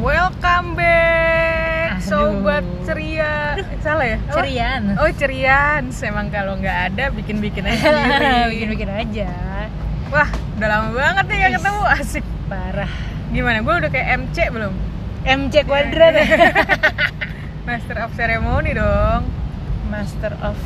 Welcome back, Aduh. sobat ceria. Salah ya? Apa? Cerian. Oh cerian, emang kalau nggak ada bikin-bikin aja. Bikin-bikin aja. Wah, udah lama banget nih gak Is. ketemu, asik. Parah. Gimana? Gue udah kayak MC belum? MC kuadrat. Master of Ceremony dong. Master of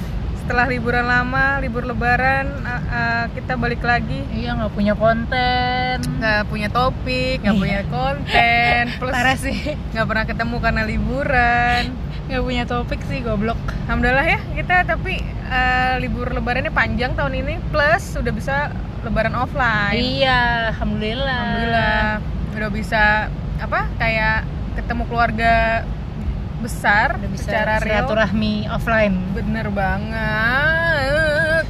Setelah liburan lama, libur lebaran, uh, uh, kita balik lagi. Iya nggak punya konten. Nggak punya topik, nggak Iya. punya konten, plus Parah sih. nggak pernah ketemu karena liburan. Nggak punya topik sih goblok. Alhamdulillah ya kita tapi eh, libur lebarannya panjang tahun ini plus sudah bisa lebaran offline. Iya, alhamdulillah. Alhamdulillah udah bisa apa kayak ketemu keluarga besar Udah bisa secara real. silaturahmi offline. Bener banget.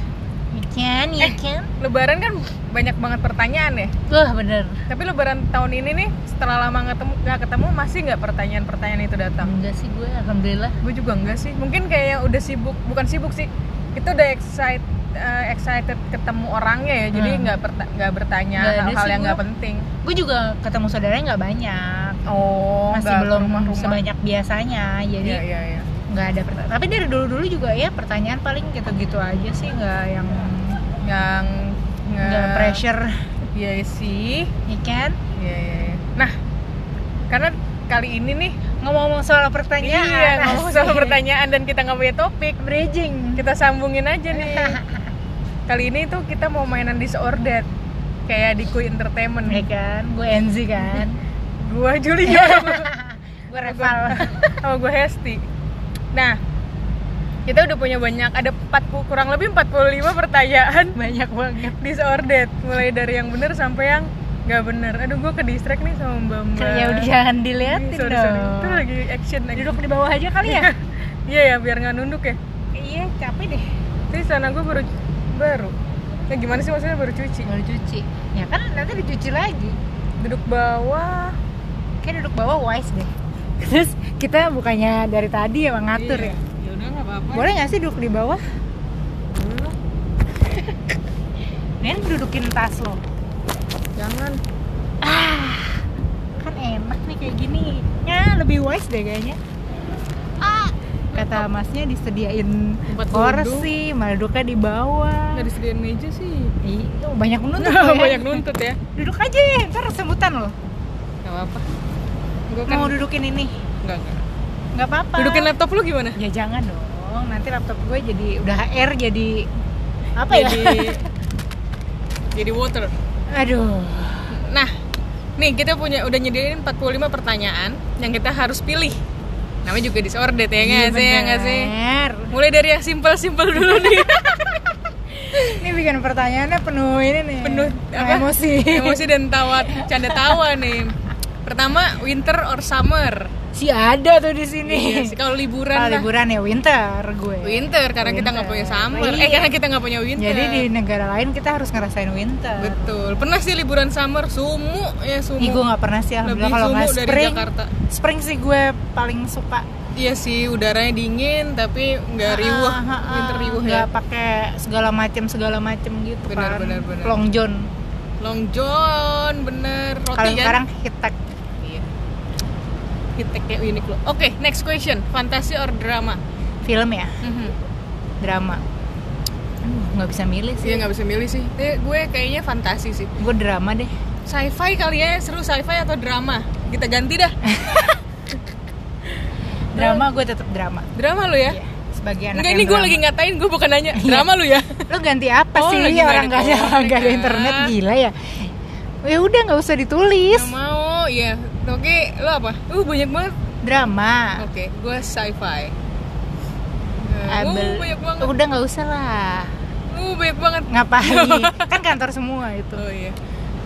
You can, you can. Lebaran kan banyak banget pertanyaan ya. Wah bener. Tapi lebaran tahun ini nih setelah lama nggak ketemu, nggak ketemu masih nggak pertanyaan-pertanyaan itu datang. Enggak sih gue, alhamdulillah. gue juga enggak sih mungkin kayak yang udah sibuk bukan sibuk sih kita udah excited excited ketemu orangnya ya jadi Hmm. nggak nggak bertanya hal-hal yang nggak penting Gue juga ketemu saudaranya nggak banyak. Oh Masih belum rumah-rumah. sebanyak biasanya. Jadi iya iya iya. nggak ada pertanyaan tapi dari dulu dulu juga ya pertanyaan paling gitu gitu aja sih nggak yang yang nggak pressure. Iya sih. Ya kan? Iya iya iya. nah karena kali ini nih ngomong-ngomong soal pertanyaan. Iya ngomong soal pertanyaan dan kita nggak punya topik. Bridging. Kita sambungin aja nih. Kali ini tuh kita mau mainan disordered kayak di Kui Entertainment. Ya kan? Gue Enzi kan gua Juli juga gue Reval. Sama gue Hesti. Nah kita udah punya banyak ada 40 kurang lebih 45 pertanyaan. Banyak banget. Disordered. Mulai dari yang bener sampai yang nggak bener. Aduh gue ke distract nih sama mbak mbak. Ya udah jangan diliatin sorry, dong. Sorry. itu lagi action lagi. Duduk di bawah aja kali ya? Iya ya biar nggak nunduk ya. Iya capek deh. Tapi sana gue baru baru. Ya gimana sih maksudnya baru cuci? Baru cuci. Ya kan nanti dicuci lagi. Duduk bawah kayak duduk bawah wise deh. Terus kita bukannya dari tadi emang ngatur Iya. ya? Ya udah nggak apa-apa. Boleh nggak sih duduk di bawah. Nen dudukin tas lo. Jangan. Ah kan enak nih kayak gini. Ya lebih wise deh kayaknya. Ah. Kata masnya disediain Tempat kursi malah duduknya di bawah. Nggak disediain meja sih. Iya, banyak menuntut lo ya. banyak nuntut ya. Duduk aja ntar sebutan lo. Nggak apa-apa gue kan mau dudukin ini? Nggak nggak. Nggak apa-apa. Dudukin laptop lu gimana? Ya jangan dong. Nanti laptop gue jadi udah HR jadi apa jadi ya? Jadi water. Aduh. Nah nih kita punya udah nyediain 45 pertanyaan yang kita harus pilih. Namanya juga disordered ya nggak Iya, sih ya nggak sih? mulai dari yang simpel-simpel dulu nih. Ini bikin pertanyaannya penuh ini nih. Penuh apa? emosi. Emosi dan tawa canda tawa nih pertama winter or summer? Si ada tuh di sini. Iya kalau liburan Kalau liburan ya winter gue. Winter karena kita nggak punya Winter. summer. Eh Iya. karena kita nggak punya winter. Jadi di negara lain kita harus ngerasain winter. Betul. Pernah sih liburan summer? Sumu ya sumu. Ih, gue nggak pernah sih alhamdulillah kalau nggak dari spring. Jakarta. Spring sih gue paling suka. Iya sih udaranya dingin tapi nggak riuh. Ah, ah, ah. winter riuh ya. Nggak pakai segala macam segala macam gitu Benar, kan. benar, benar. long john. Long john bener kalau kan? sekarang hitak iya kayak unik loh oke next question fantasi or drama film ya Mhm. drama nggak bisa milih Iya sih nggak bisa milih sih. Eh, gue kayaknya fantasi sih. gue drama deh Sci-fi kali ya seru sci-fi atau drama? Kita ganti dah. drama gue tetap drama Drama lu ya? Iya, sebagai anak Enggak ini gue lagi ngatain gue bukan nanya. Iya. Drama lu ya? lo ganti apa Oh, sih orang nggak ada kan? internet gila ya ya udah nggak usah ditulis Gak mau, iya. Oke, lo apa? Uh banyak banget. drama Oke, gue sci-fi. Uh, Abel. uh, banyak banget. udah nggak usah lah Uh, banyak banget. ngapain kan kantor semua itu Oh iya.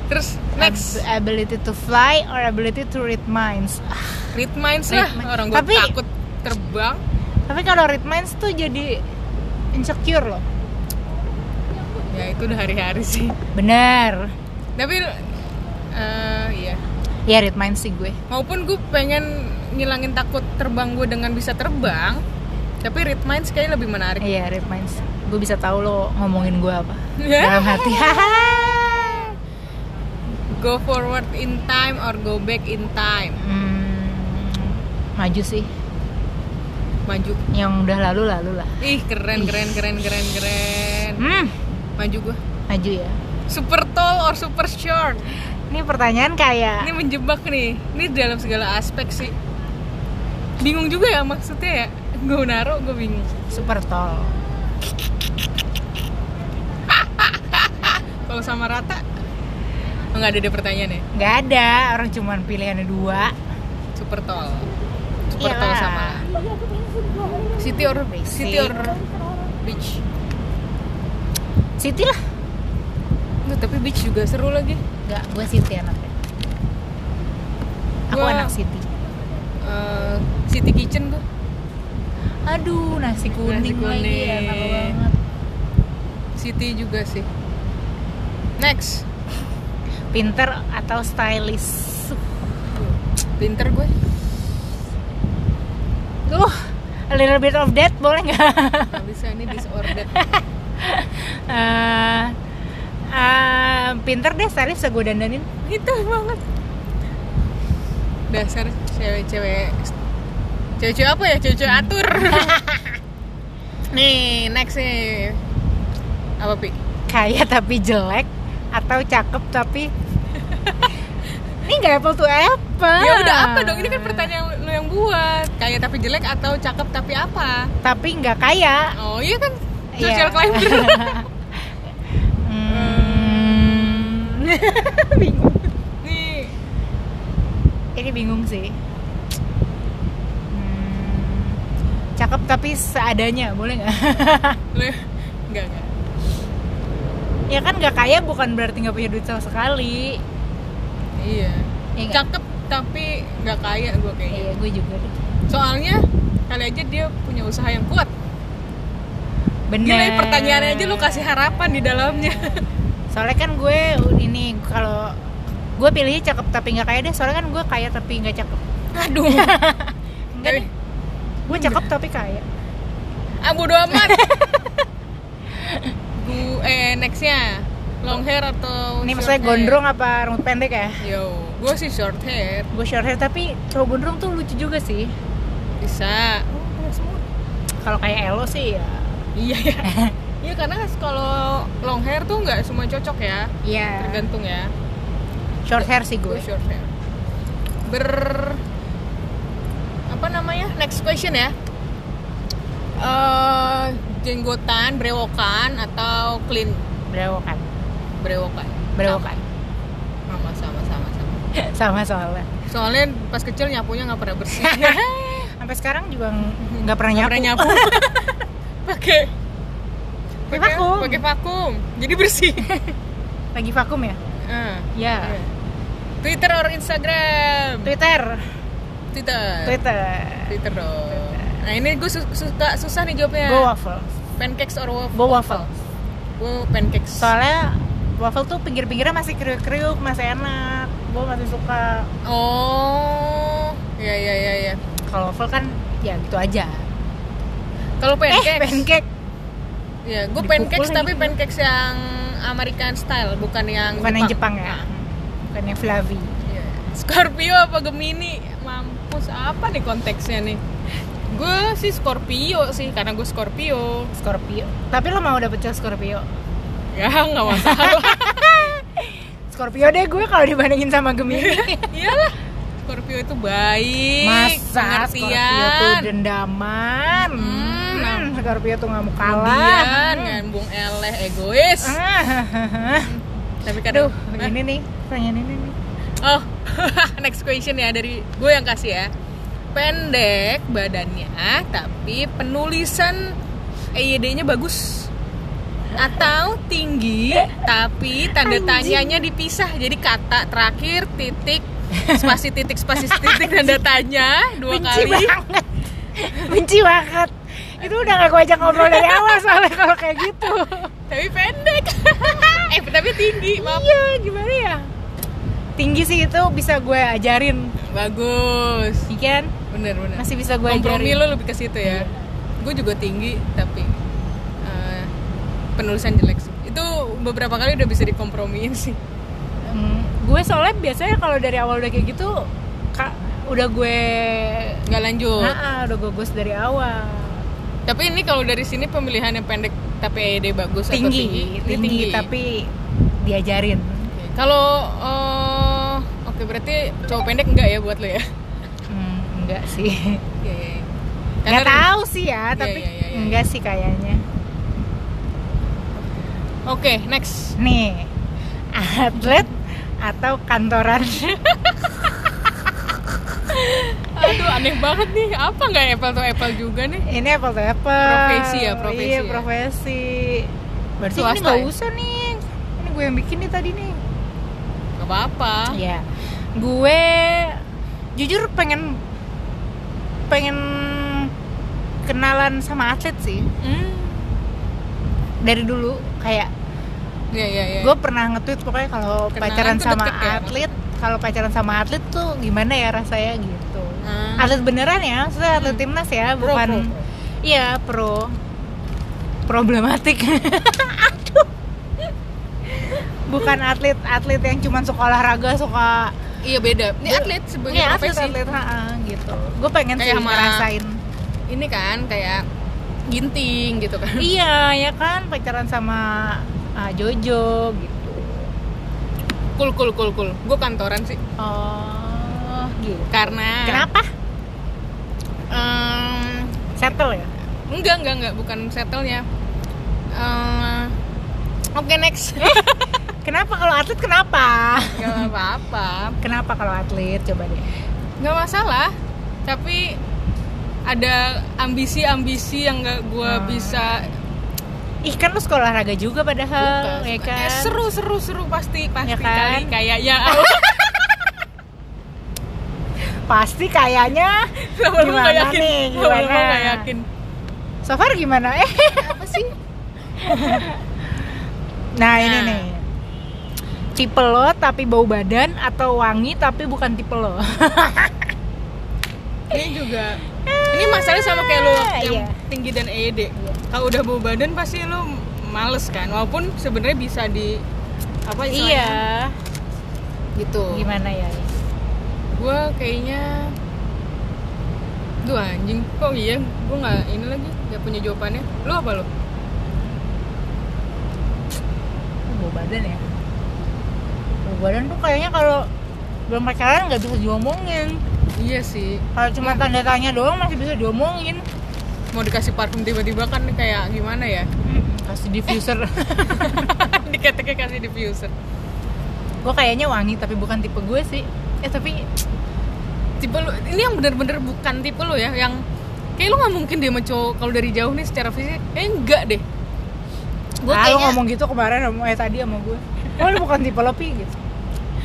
Terus next, Ab- ability to fly or ability to read minds Ah, read minds Read lah. minds. Orang gue Tapi- takut terbang. tapi kalau read minds tuh jadi insecure loh Ya itu udah hari-hari sih. bener Tapi, eh iya. Ya read minds sih gue maupun gue pengen ngilangin takut terbang gue dengan bisa terbang tapi read minds kayaknya lebih menarik iya read minds gue bisa tahu lo ngomongin gue apa dalam hati go forward in time or go back in time hmm, maju sih Maju. yang udah lalu lalu lah Ih, keren Ih. keren keren keren keren. hmm Maju gua. maju ya Super tall or super short? Ini pertanyaan kayak Ini menjebak nih. Ini dalam segala aspek sih. Bingung juga ya maksudnya ya. Gue naruh, gue bingung. super tall Kalau sama rata, nggak ada deh pertanyaannya. nggak ada orang cuman pilihannya dua Super tall. Super Iyalah. sama city or Basic. city or beach. Siti lah tapi beach juga seru lagi. Nggak gue Siti anaknya aku Gua- anak Siti Eh, city kitchen gue. aduh nasi kuning, Nasi lagi kuning. enak banget City juga sih. Next, pinter atau stylish pinter gue. uh a little bit of that boleh nggak Gak bisa ini disordered. Eh, eh, pinter deh stylish bisa gue dandanin. Itu banget. Dasar cewek-cewek cewek-cewek apa ya? Cewek-cewek atur. Nih next nih. Apa pi? Kaya tapi jelek atau cakep tapi ini nggak apple to apple. Ya udah apa dong? Ini kan pertanyaan lu yang buat. Kayak tapi jelek atau cakep tapi apa? Tapi nggak kaya. Oh iya kan? Iya. social climber bingung. Nih. Ini bingung sih. Hmm, cakep tapi seadanya boleh nggak? Lu enggak enggak ya kan nggak kaya bukan berarti nggak punya duit sama sekali. Iya. Iya nggak? cakep tapi nggak kaya gue kayaknya. Iya gue juga soalnya kali aja dia punya usaha yang kuat. Bener. Gila pertanyaannya aja lu kasih harapan di dalamnya soalnya kan gue ini kalau gue pilihnya cakep tapi nggak kaya deh. Soalnya kan gue kaya tapi nggak cakep. Aduh. Enggak deh. Gue cakep tapi kaya. Ah bodo amat. Gue eh nextnya. Long hair atau ini short maksudnya hair? gondrong apa rambut pendek ya? Yo, gue sih short hair. Gue short hair tapi cowok gondrong tuh lucu juga sih. Bisa. Kalau kayak Elo sih ya. Iya ya Iya karena kalau long hair tuh nggak semua cocok ya. Iya. Tergantung ya. Short hair sih Gue gue. short hair. Ber Apa namanya? Next question ya. Eh Jenggotan, brewokan atau clean? Berewokan brewokan. Berewokan sama sama sama sama. Sama soalnya. Soalnya pas kecil nyapunya nggak pernah bersih. Sampai sekarang juga ng- nggak pernah nyapu, pernah nyapu. Pakai Pakai vakum. pakai vakum. Jadi bersih. Lagi vakum ya? Ah, ya. Iya. Twitter or Instagram? Twitter. Twitter. Twitter. Twitter dong. Nah ini gue su- suka susah nih jawabnya. Gue waffle. Pancakes or waffle? Gue waffle. Gue pancakes. Soalnya waffle tuh pinggir-pinggirnya masih kriuk-kriuk masih enak. Gue masih suka. Oh. Ya ya ya ya kalau waffle kan ya gitu aja. Kalau pancakes. eh pancake ya gue pancakes tapi pancakes yang American style bukan yang bukan yang Jepang ya bukan yang flavi Iya. Scorpio apa Gemini? Mampus apa nih konteksnya nih? Gue sih Scorpio sih karena gue Scorpio. Scorpio tapi lo mau dapet cewek Scorpio Ya nggak masalah. Scorpio deh gue kalau dibandingin sama Gemini Iyalah. Scorpio itu baik, masa Scorpio tuh pengertian, dendaman Hmm, hmm, Scorpio tuh nggak mau kalah kemudian ngambung eleh egois. Ah, Tapi kadang aduh ini nih pertanyaan ini nih Oh, next question ya dari gue yang kasih ya. Pendek badannya, tapi penulisan EYD-nya bagus. Atau tinggi, tapi tanda tanyanya dipisah. Jadi kata terakhir titik spasi titik spasi titik tanda tanya dua benci kali. banget benci banget itu udah gak gue ajak ngobrol dari awal soalnya kalau kayak gitu Tapi pendek. eh, tapi tinggi, maaf. iya gimana ya tinggi sih itu bisa gue ajarin Bagus. iya kan Bener bener. masih bisa gue Kompromi ajarin lo lebih ke situ ya. Gue juga tinggi tapi eh, penulisan jelek sih. Itu beberapa kali udah bisa dikompromiin sih. Hmm, gue soalnya biasanya kalau dari awal udah kayak gitu Kak, udah gue nggak lanjut Nah, udah gue ghost dari awal. Tapi ini kalau dari sini pemilihan yang pendek tapi ED bagus atau Tinggi, Ini tinggi, tapi diajarin. Kalau eh, oke berarti cowok pendek enggak ya buat lo ya Hmm, enggak sih. Iya, iya, iya. Nggak Karena- tahu sih ya, tapi iya, iya, iya. enggak sih kayaknya. oke next Nih, atlet atau kantoran? aduh aneh banget nih apa nggak apple to apple juga nih ini apple to apple. Profesi ya, profesi Iya, ya. profesi. Berarti Swasta ini nggak ya? usah nih. Ini gue yang bikin nih tadi nih. nggak apa-apa Iya. Gue jujur pengen pengen kenalan sama atlet sih hmm. dari dulu kayak Iya iya iya. gue pernah nge-tweet pokoknya kalau pacaran sama ya, atlet kalau pacaran sama atlet tuh gimana ya rasanya gitu. Ah. atlet beneran ya? Maksudnya atlet Hmm. timnas ya? Bukan. pro, pro. iya pro. Problematik. Aduh. Bukan atlet atlet yang cuma suka olahraga suka Iya beda. Ini atlet sebagai Iya, atlet atlet ha, gitu. Gue pengen Kayak sih sama- ngerasain. Ini kan kayak ginting gitu kan. iya ya kan? Pacaran sama ah, Jojo gitu Cool cool cool cool. Gue kantoran sih. oh gitu Karena kenapa Em, settle ya enggak enggak enggak bukan settle-nya. Eh, Oke next. kenapa kalau atlet kenapa Gak apa-apa. kenapa kalau atlet coba deh Gak masalah. Tapi ada ambisi-ambisi yang gak gue Hmm. bisa ih kan lu sekolah olahraga juga padahal buka. ya kan Eh, seru seru seru pasti pasti Ya kan? kali kayaknya pasti kayaknya Lama-lama Gimana yakin. nih, gimana? nggak yakin so far gimana eh apa sih nah ini Nah. nih tipe lo tapi bau badan atau wangi tapi bukan tipe lo ini juga ini masalahnya sama kayak lo yang Iya. Tinggi dan ED kalau udah bau badan pasti lo males kan. Walaupun sebenarnya bisa di apa istilahnya, iya. Gitu. Gimana ya? Gue kayaknya Duh anjing, kok iya? Gue nggak ini lagi, nggak punya jawabannya. Lo apa lo? bau badan ya? Bau badan tuh kayaknya kalau belum pacaran nggak bisa diomongin. Iya sih. kalau cuma tanda tanya doang masih bisa diomongin Mau dikasih parfum tiba-tiba kan kayak gimana ya? kasih diffuser Diketeknya kasih diffuser. gue kayaknya wangi tapi bukan tipe gue sih eh tapi Tipe lo, ini yang bener-bener bukan tipe lo ya, yang kayak lo nggak mungkin dia sama cowok kalau dari jauh nih secara fisik, eh enggak deh. Gue ah, kayaknya ngomong gitu kemarin sama eh tadi sama gue oh lu bukan tipe lo pi gitu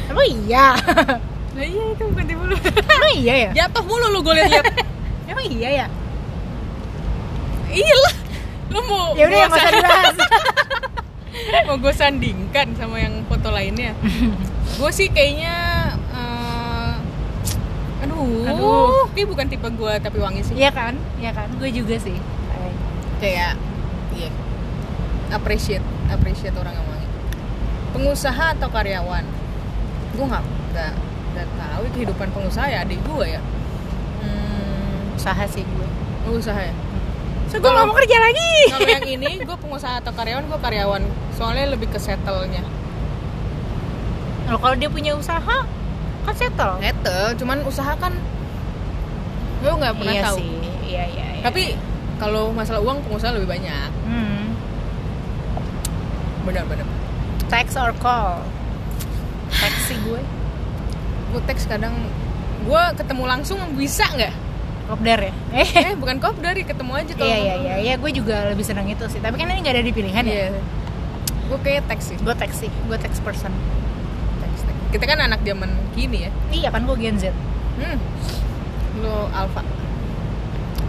emang iya Nah iya itu bukan tipe lo. emang iya ya Jatuh mulu lo gue liat-liat. emang iya ya iya lah. Lo mau ya udah mau sa- dibahas. Mau gue sandingkan sama yang foto lainnya? Gue sih kayaknya eh, aduh Aduh. ini bukan tipe gue tapi wangi sih. Iya kan? Iya kan? Gue juga sih. Kayak iya. Appreciate appreciate orang yang wangi. Pengusaha atau karyawan? Gue nggak nggak nggak tahu kehidupan pengusaha ya adik gue ya. Hmm, usaha sih gue oh, usaha ya so gue nggak mau kerja lagi. Kalau yang ini gue pengusaha atau karyawan gue karyawan. Soalnya lebih ke settle-nya. Loh, kalau dia punya usaha kan settle. Settle cuman usaha kan gue nggak pernah iya tahu. sih iya iya, iya. tapi kalau masalah uang pengusaha lebih banyak. Hmm. benar-benar text or call? Text sih gue. Gue teks kadang gue ketemu langsung bisa nggak kopdar ya? Eh bukan kop dari ketemu aja kalau iya iya iya. Iya gue juga lebih senang itu sih. Tapi kan ini nggak ada di pilihan ya? Iya. Gue kayak teks sih. Gue text sih. Gue text person. Teks, teks. kita kan anak zaman gini ya? Iya kan gue Gen Z. Hmm. lo alpha.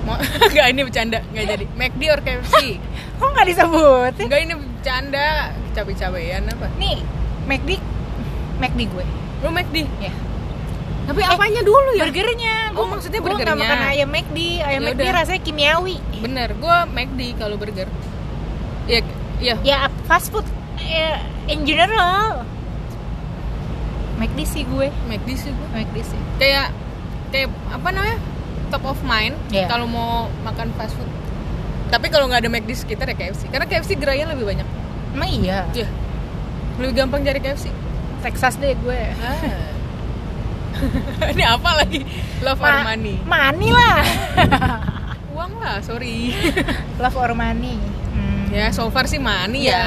Mau nggak ini bercanda. Nggak jadi. McD or KFC kok nggak disebut? Nggak ini bercanda. Cabai-cabean apa? Nih McD McD gue. Lo McD ya tapi apanya dulu ya? burgernya. Oh, maksudnya gue nggak burgernya. makan ayam McD. Ayam Ya McD rasanya kimiawi. Bener gue McD kalau burger. Iya iya ya fast food ya, in general. McD sih gue. McD sih gue. McD sih. Kayak kayak apa namanya? Top of mind Iya. kalau mau makan fast food. Tapi kalau nggak ada McD sekitar ya KFC karena KFC gerainya lebih banyak. Emang iya. Iya. Lebih gampang cari KFC Texas deh gue. ini apa lagi love or Ma- money Money lah. uang lah sorry Love or money. Hmm. ya so far sih money ya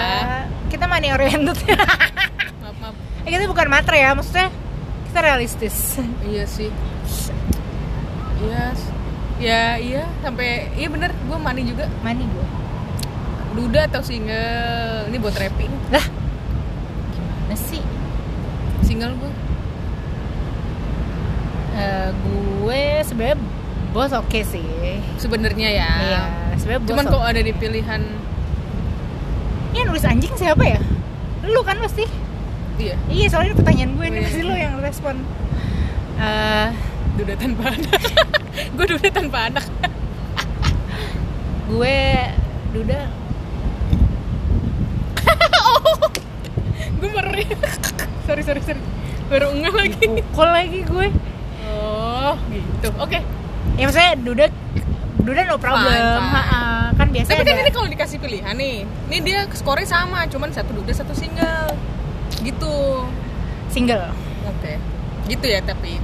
Kita money oriented. maaf maaf eh, kita bukan matre ya, maksudnya kita realistis. iya sih iya ya iya sampai iya bener gue money juga Money gue. duda atau single ini buat rapping Lah. Gimana sih? single gue Eh, gue sebenarnya bos oke sih. sebenarnya ya Iya, sebenarnya cuman kok ada di pilihan Ini nulis anjing siapa ya? Lu kan pasti. iya Iya, soalnya ini pertanyaan gue ini Iya. pasti lu yang respon. Eh, duda tanpa anak gue duda tanpa anak gue Duda gue baru sorry sorry sorry baru enggak lagi pukul lagi gue. Oh gitu oke Ya maksudnya Duda Duda no problem. Fine, fine. Kan biasanya tapi kan ada ini kalau dikasih pilihan nih ini dia skornya sama cuman satu duda satu single gitu single. oke gitu ya tapi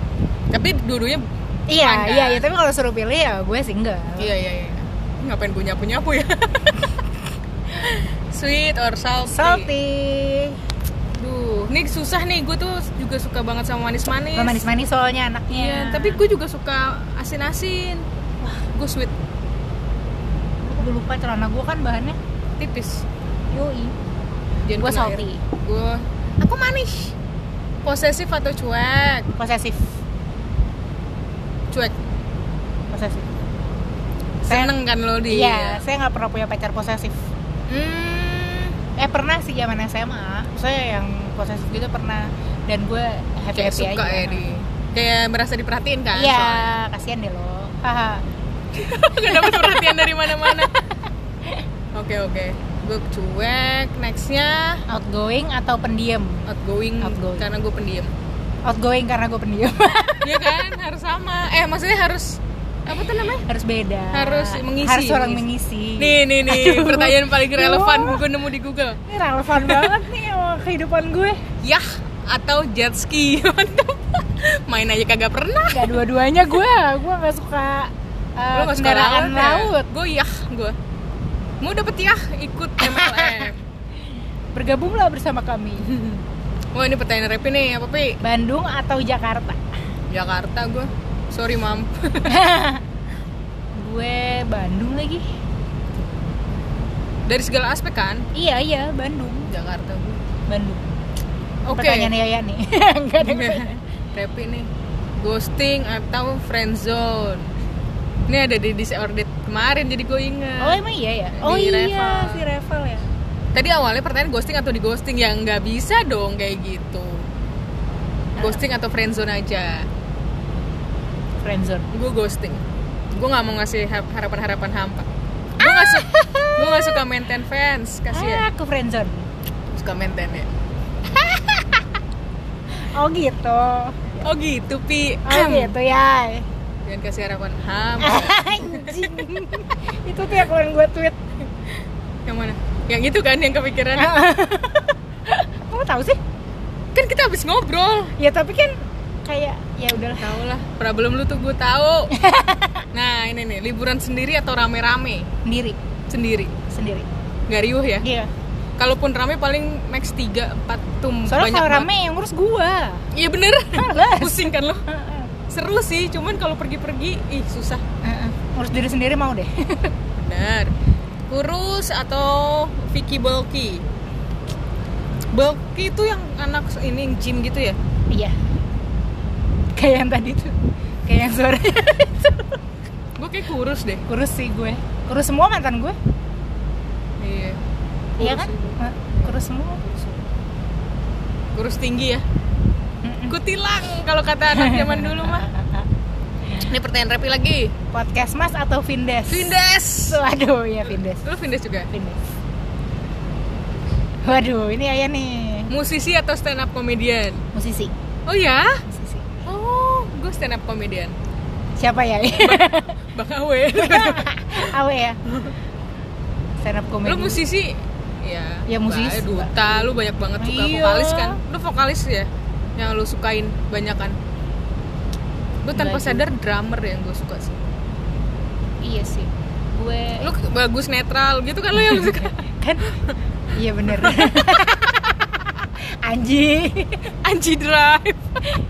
tapi dua-duanya Iya, iya, kan? iya, tapi kalau suruh pilih ya gue single. iya iya iya ngapain gue nyapu nyapu ya sweet or salty Salty. Ini susah nih. Gue tuh juga suka banget sama manis-manis. Manis-manis soalnya anaknya. Iya, tapi gue juga suka asin-asin. Wah, gue sweet gue lupa celana gue kan bahannya tipis. yoi. Jangan Gue kena salty. Gue aku manis. Posesif atau cuek? Posesif. Cuek. Posesif. Saya- Seneng kan lo di? Iya, saya nggak pernah punya pacar posesif. Hmm, Eh pernah sih zaman SMA. Saya yang posesif gitu pernah dan gue happy kayak happy suka aja. ya di kayak merasa diperhatiin kan Iya, kasihan deh lo. Gak dapet perhatian dari mana-mana oke oke gue cuek nextnya Outgoing atau pendiam? outgoing, Outgoing. karena gue pendiam Outgoing karena gue pendiam. Iya kan harus sama eh maksudnya harus apa tuh namanya harus beda. Harus mengisi, Harus orang mengisi. mengisi. nih nih nih Aduh. pertanyaan paling relevan Aduh. gue nemu di Google Ini relevan banget nih sama kehidupan gue. yah atau jet ski mantap main aja kagak pernah Gak dua-duanya gue. Gue nggak suka uh, lo gak suka kendaraan laut, ya? laut. gue yah gue mau dapet yah ikut MLM Bergabunglah bersama kami. wah ini pertanyaan Repi nih apa pi Bandung atau Jakarta? Jakarta gue sorry mam gue Bandung lagi. dari segala aspek kan Iya iya Bandung. Jakarta gue Bandung. oke Pertanyaan Yaya nih. Enggak ada yang pertanyaan. Repi nih ghosting atau friend zone ini ada di disordered kemarin jadi gue inget Oh emang iya ya? Di Oh iya Reval. si Reval ya. tadi awalnya pertanyaan ghosting atau di ghosting ya nggak bisa dong kayak gitu ghosting atau friend zone aja Friendzone. gue ghosting gue nggak mau ngasih harapan harapan hampa gue nggak suka gue nggak suka maintain fans kasih ya Ah, ke friendzone. suka maintain ya Oh gitu. oh gitu pi Oh gitu ya. jangan kasih harapan hampa Anjing. Itu tuh yang kemarin gue tweet. yang mana yang itu kan yang kepikiran Kamu tahu sih? kan kita habis ngobrol Ya tapi kan kayak ya udahlah. tau lah problem lu tuh gue tahu nah ini nih liburan sendiri atau rame-rame Sendiri, sendiri sendiri. nggak riuh ya Iya. kalaupun rame paling max 3, 4 tuh Soalnya banyak kalau rame yang ngurus gua. iya bener pusing kan lo seru sih cuman kalau pergi-pergi ih susah. Ngurus diri sendiri mau deh. bener kurus atau Vicky bulky bulky itu yang anak ini gym gitu ya iya. Kayak yang tadi tuh. Kayak yang suaranya gue kayak kurus deh kurus sih gue. Kurus semua mantan gue. iya Iya kan? sih. Kurus semua. kurus tinggi ya kutilang kalau kata anak zaman dulu mah ini pertanyaan Repi lagi Podcast Mas atau Vindes? Vindes Waduh, ya Vindes. lu Vindes juga Vindes. Waduh, ini ayah nih. musisi atau stand up comedian Musisi. oh ya. Oh gue stand up comedian. Siapa ya? Bang Awe. awe ya? Stand up comedy lu musisi? Ya Ya, musisi. duta lu banyak banget suka Iya. vokalis kan? Lu vokalis ya? Yang lu sukain banyak kan? Gue tanpa Enggak sadar drummer yang gue suka sih. Iya sih. Gue lu bagus netral gitu kan lu yang suka? Kan? Iya bener Anji. Anji Drive.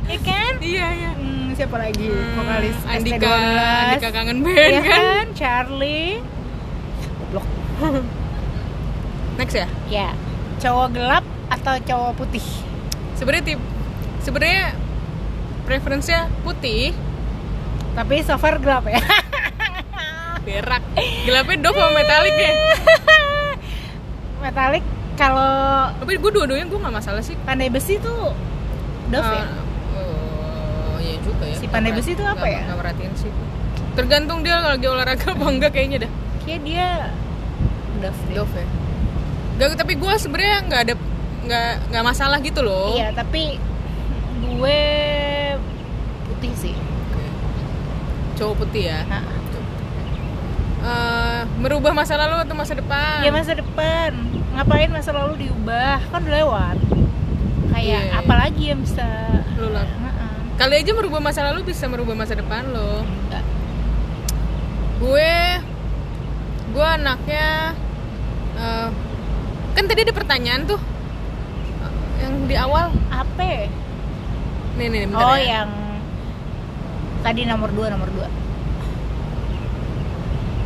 Ya kan? Iya iya. Hmm, siapa lagi? Hmm, vokalis Andika ST12 Andika kangen band ya kan? kan? Charlie. Goblok. next ya? Ya cowok gelap atau cowok putih? Sebenarnya tip sebenarnya preferensinya putih. Tapi so far gelap ya. Berak. Gelapnya dove sama metalik ya metalik kalau tapi gue dua-duanya gue gak masalah sih pandai besi tuh Dove ya? Ah, oh iya juga ya Si pandai besi itu apa ya? nggak merhatiin sih tergantung dia kalau lagi olahraga apa enggak kayaknya dah kayak dia Dove deh. Dove ya Gak, tapi gue sebenarnya nggak ada nggak nggak masalah gitu loh Iya, tapi gue putih sih. Oke. cowok putih ya Nah, Eh, merubah masa lalu atau masa depan ya masa depan. Ngapain masa lalu diubah? Kan udah lewat. Kayak Iya. apalagi yang bisa Lu lah. Heeh. kali aja merubah masa lalu bisa merubah masa depan lo Enggak. gue gue anaknya eh, kan tadi ada pertanyaan tuh eh, yang di awal Apa? nih nih bentar Oh, ya. yang tadi nomor 2 nomor 2.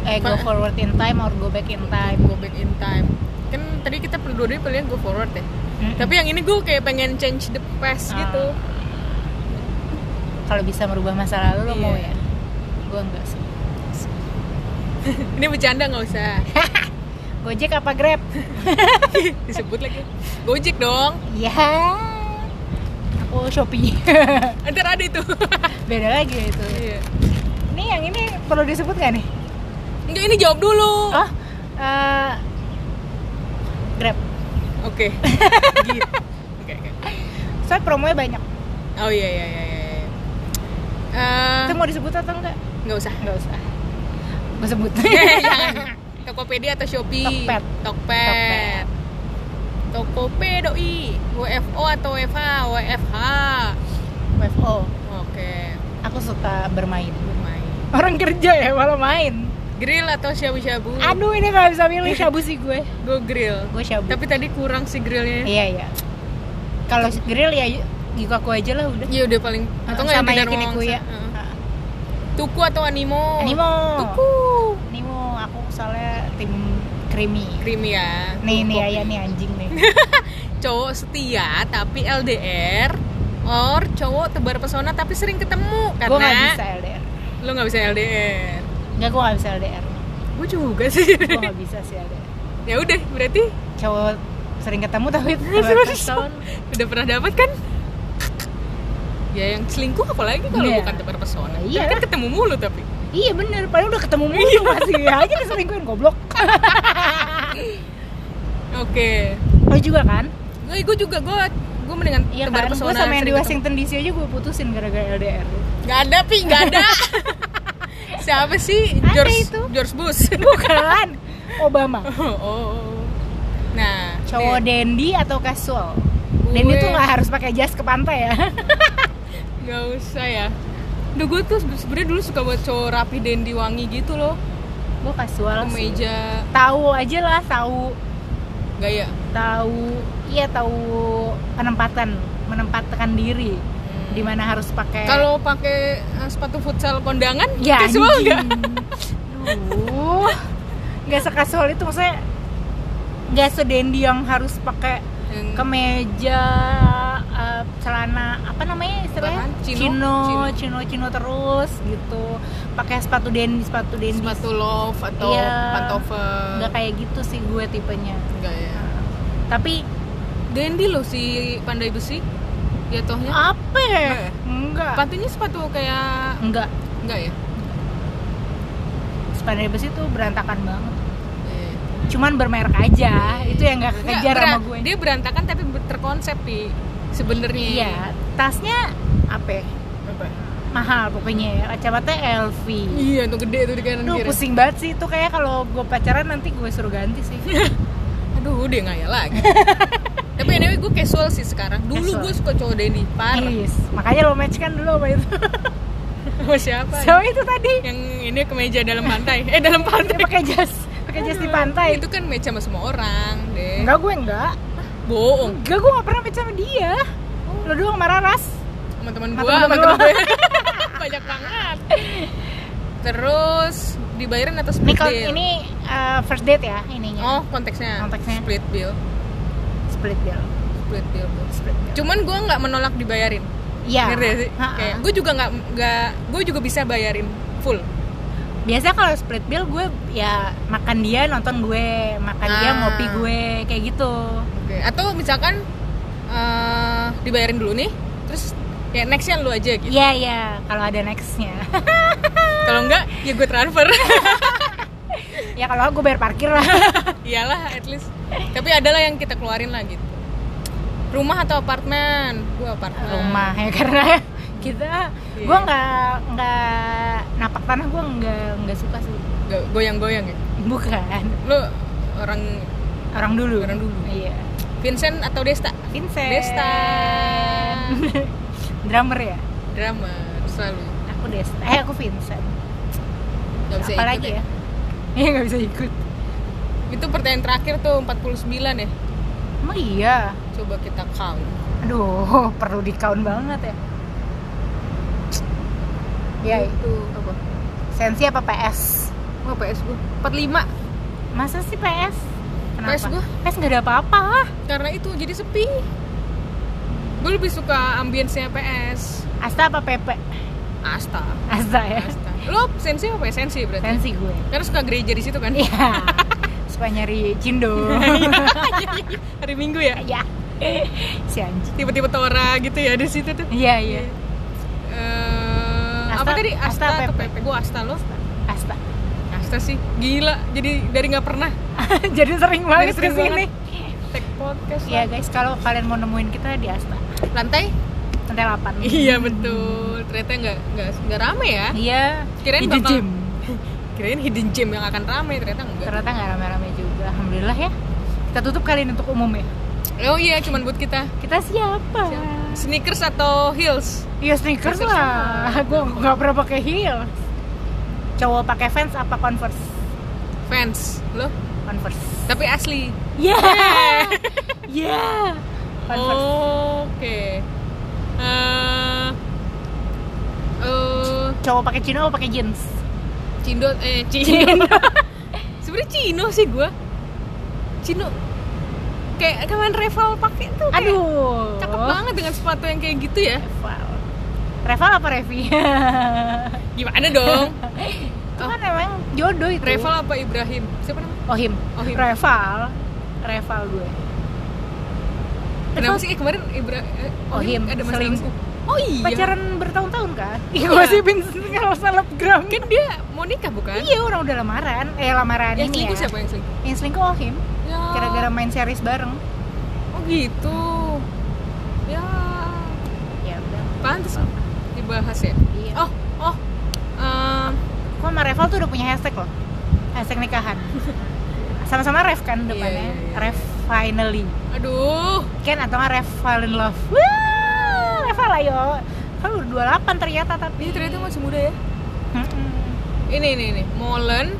Eh, go forward in time or go back in time. go back in time kan tadi kita berdua pilihan go forward ya Mm-mm. tapi yang ini gue kayak pengen change the past Ah. gitu kalau bisa merubah masa lalu lo Iya. mau ya? Gue enggak sih. ini bercanda nggak usah Gojek apa Grab? disebut lagi gojek dong Ya. Aku Shopee. ntar ada itu Beda lagi itu. Iya. Ini yang ini perlu disebut gak nih? enggak ini jawab dulu Oh, Grab. Oke gitu oke oke Soalnya promonya banyak. oh iya iya iya iya Eh, Itu mau disebut atau enggak? nggak usah Enggak usah. Gue sebut. Jangan. Tokopedia atau Shopee? Tokped. Tokped. Tokopedia doi. WFO atau WFH? WFH. WFO. Oke. Aku suka bermain. Bermain. Orang kerja ya malah main. Grill atau shabu-shabu? Aduh ini gak bisa milih shabu sih gue. Gue grill. Gue shabu. Tapi tadi kurang sih grillnya. Iya iya. Kalau grill ya Gikaku aja lah udah. Iya udah paling atau nggak yang aku ya. Tuku atau animo? Animo. Tuku. Animo aku soalnya tim creamy. Creamy ya. Nih nih ayah nih anjing nih. Cowok setia tapi LDR or cowok tebar pesona tapi sering ketemu karena gue gak bisa LDR. lo nggak bisa LDR Enggak gue gak bisa LDR. gue juga sih Gue gak bisa sih LDR. ya udah berarti Cowok sering ketemu tapi berpeson. udah pernah dapat kan ya yang selingkuh apalagi kalau Iya. bukan tebar pesona Iya. Kan ketemu mulu tapi Iya bener, padahal udah ketemu mulu masih aja diselingkuhin goblok. oke Lo juga kan? gue gue juga gue gue mendingan Iya tebar kan? pesona Gue sama yang di Washington DC aja gue putusin gara-gara LDR. nggak ada pi nggak ada siapa sih Ada George itu. George Bush Bukan. Obama. oh, oh. nah Cowok dandy atau casual? Gue- Dandy tuh nggak harus pakai jas ke pantai ya. nggak usah ya Duh gue tuh sebenarnya dulu suka buat cowok rapi dandy wangi gitu loh gue casual sih. kemeja Tahu aja lah, tahu gaya tahu iya tahu penempatan menempatkan diri di mana harus pakai Kalau pakai eh, sepatu futsal kondangan, ya casual nggak? Duh, nggak sekasual itu maksudnya nggak sedendi yang harus pakai Yang- kemeja eh, celana apa namanya istilahnya Bahan, chino, chino chino. chino chino terus gitu pakai sepatu dendi sepatu dendi sepatu love atau Iya. pantofel. nggak kayak gitu sih gue tipenya Nggak ya. tapi Dandy loh si pandai besi. Jatuhnya. apa ya? Nggak enggak Sepatunya sepatu kayak enggak enggak ya? sepatu besi itu berantakan banget Eh. cuman bermerek aja itu yang nggak Nggak, kekejar sama gue Dia berantakan tapi terkonsep pi sebenarnya. iya tasnya apa ya? Apa? mahal pokoknya ya kacamata LV iya tuh gede tuh di kanan kiri pusing banget sih itu kayak kalau gue pacaran nanti gue suruh ganti sih aduh udah nggak ya lagi tapi anyway gue casual sih sekarang. Dulu gue suka cowok Denny parah. Yes. makanya lo match kan dulu sama itu? Sama siapa so itu tadi. Yang ini kemeja dalam pantai. Eh dalam pantai. Pakai jas pakai jas di pantai. itu kan match sama semua orang deh enggak gue enggak. Bohong. Enggak gue gak pernah match sama dia. Lo doang sama Raras. Sama teman Sama gue sama lu. gue banyak banget. Terus dibayarin atau ini split kalau bill. ini uh, first date ya ininya. Oh konteksnya. Konteksnya. split bill split bill split bill split bill cuman gue nggak menolak dibayarin. Iya. Ngerti sih? Kayak gue juga nggak nggak gue juga bisa bayarin full. Biasa kalau split bill gue ya makan dia nonton gue makan dia Ah. ngopi gue kayak gitu. Oke. atau misalkan eh, dibayarin dulu nih terus ya nextnya lu aja gitu. Iya iya kalau ada nextnya. Kalau enggak ya gue transfer. Ya kalau gue bayar parkir lah. Iyalah at least tapi adalah yang kita keluarin lah gitu. Rumah atau apartemen? Gue apartemen. Rumah ya karena kita Iya. gue nggak nggak napak tanah gue nggak nggak suka sih. Go- goyang-goyang ya? Bukan. Lu orang orang dulu. Orang dulu. iya. Vincent atau Desta? Vincent. Desta. Drummer ya? Drama selalu. Aku Desta. Eh aku Vincent. Gak bisa apa ikut lagi ya. ya? Iya nggak bisa ikut itu pertanyaan terakhir tuh 49 ya? Emang iya? Coba kita count. Aduh perlu di count banget ya. Ya itu apa? Sensi apa PS oh PS gue 45 masa sih PS kenapa? PS gua. PS nggak ada apa-apa karena itu jadi sepi. Gue lebih suka ambience-nya PS Asta apa PP Asta. Asta ya? Asta. Lo sensi apa ya? Sensi berarti. Sensi gue. Karena suka gereja di situ kan? Iya suka nyari cindo hari minggu ya? Ya si anjing. Tiba-tiba tora gitu ya di situ tuh? Iya iya. Asta- apa tadi? Asta Asta, atau PP? PP gue Asta lo Asta. Asta. Sih. Gila jadi dari nggak pernah. Jadi sering banget sering ke sini. tag podcast ya guys kalau kalian mau nemuin kita di Asta. Lantai? Lantai 8 iya betul. Ternyata nggak nggak nggak rame ya? Iya. Kirain hidden bakal- gem. Kirain hidden gem yang akan rame ternyata enggak ternyata nggak rame-rame alhamdulillah ya. Kita tutup kali ini untuk umum ya. Oh iya cuman buat kita. Kita siapa? Sneakers atau heels? Iya sneakers Sneakers lah. gue nggak pernah pakai heels. Cowok pakai Vans apa Converse? Fans lo? Converse. Tapi asli. Ya ya Converse. Oke. Eh, eh, cowok pakai chino apa pakai jeans? Cindo eh Cino sebenarnya Cino sih gua Cino kayak kemarin Reval pakai tuh kayak aduh. cakep banget dengan sepatu yang kayak gitu ya. Reval. Reval apa Revi? Gimana dong? Itu kan emang jodoh itu. Reval apa Ibrahim? Siapa namanya? Ohim Ohim. Reval. Reval gue. Kenapa sih? Eh, kemarin Ibra eh, Ohim, ada masalah selingkuh. oh iya. Pacaran bertahun-tahun kan? Iya. gue sih kalau selebgram. Kan dia mau nikah bukan? Iya orang udah lamaran. Eh lamaran yang ini selingkuh ya. siapa yang selingkuh? Yang selingkuh Ohim ya. gara-gara main series bareng? Oh gitu. Ya. Ya udah. Pantas dibahas ya? Iya. oh oh em, kok sama Reval tuh udah punya hashtag loh? Hashtag nikahan. Sama-sama Rev kan depannya? Iya, iya, iya. Rev finally. Aduh. Kan atau nggak Rev fall in love? Wah, Reval ayo kan udah 28 ternyata tapi. Ini ternyata masih muda ya? Ini ini ini. Molen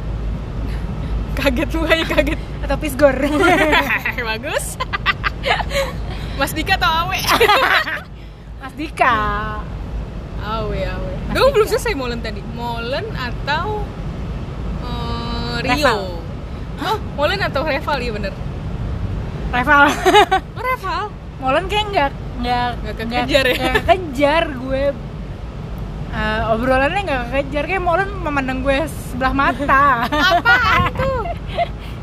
kaget mukanya kaget. Atau Pisgor bagus. Mas Dika atau Awe? Mas Dika. Awe Awe. Gue belum selesai Molen tadi. Molen atau Reval. Rio? Oh Molen atau Reval? Iya bener. Reval. Oh Reval? Molen kayak nggak nggak Nggak kekejar ya? nggak kekejar gue. Eh, obrolannya nggak kekejar. Kayak Molen memandang gue sebelah mata. Apaan tuh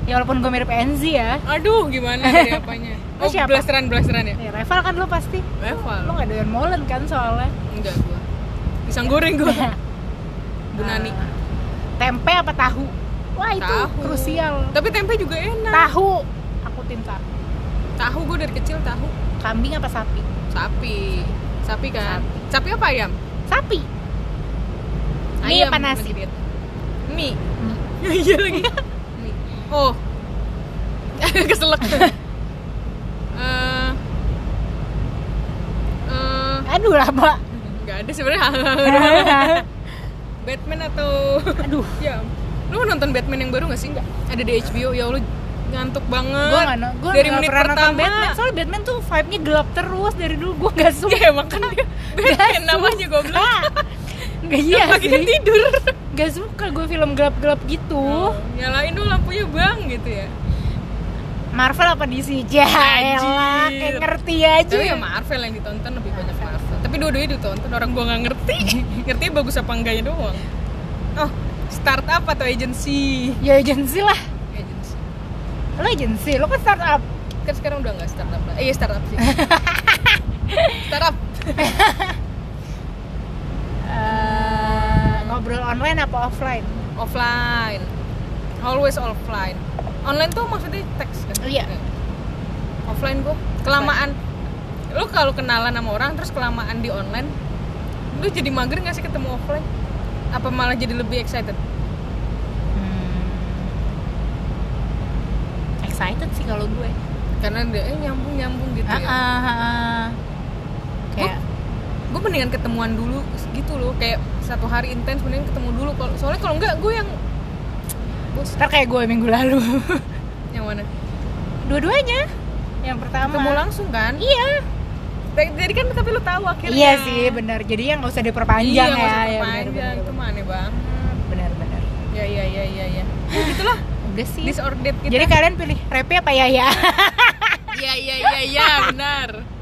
ya walaupun gue mirip Enzi ya. Aduh gimana dari apanya? Lo oh siapa? blasteran blasteran ya? Ya Reval kan lo pasti. Lo Reval nggak doyan Molen kan soalnya. Enggak gua. Pisang goreng gua. Bu Nani. Eh, tempe apa tahu? Wah itu Tahu. krusial. Tapi tempe juga enak. Tahu. Aku tim tahu tahu gue dari kecil tahu. Kambing apa sapi? Sapi. Sapi kan? Sapi, apa ayam? Sapi. Mie Ayam apa nasi? Mie. Mie. Iya lagi. Oh. Keselak. Eh. eh, Aduh lama. nggak ada sebenarnya. Batman atau Aduh. ya. Lu mau nonton Batman yang baru gak sih? Enggak. Ada di HBO. Ya Allah ngantuk banget. Gue gak, gua dari nggak menit pernah nonton pertama. Batman Soalnya Batman tuh vibe-nya gelap terus dari dulu Gue gak suka Ya emang kan dia Batman namanya goblok. Gak iya Lagi sih tidur. Gak suka gue film gelap-gelap gitu Oh, nyalain dulu lampunya bang gitu ya. Marvel apa DC? Ya elah, Anjir. kayak ngerti aja Tapi ya Marvel yang ditonton lebih banyak Marvel. Tapi dua-duanya ditonton orang gua nggak ngerti. ngerti bagus apa enggaknya doang. Oh, startup atau agency? Ya agensi lah Agency. Lo agensi, lo kan startup Kan sekarang udah nggak startup lah. Eh, iya startup sih. startup. Eh, Ngobrol online apa offline? Offline. Always offline. Online tuh maksudnya teks kan? Iya. Offline gua kelamaan. Lu kalau kenalan sama orang terus kelamaan di online, lu jadi mager nggak sih ketemu offline? Apa malah jadi lebih excited? Hmm. Excited sih kalau gue Karena dia eh, nyambung nyambung gitu Ah, ya. ah, ah, ah. Kayak gue mendingan ketemuan dulu gitu loh kayak satu hari intens mendingan ketemu dulu. Kalau soalnya kalau enggak gue yang bos Ntar kayak gue minggu lalu. Yang mana? Dua-duanya. Yang pertama. Ketemu langsung kan? Iya. Jadi- kan tapi lu tahu akhirnya. Iya sih benar. Jadi yang nggak usah diperpanjang iya, ya. nggak usah ya, diperpanjang. benar, itu mana bang? Benar, benar. ya ya ya ya ya. Ya gitulah. Udah sih. disordered kita. Jadi kalian pilih Repi apa ya ya? iya iya iya iya benar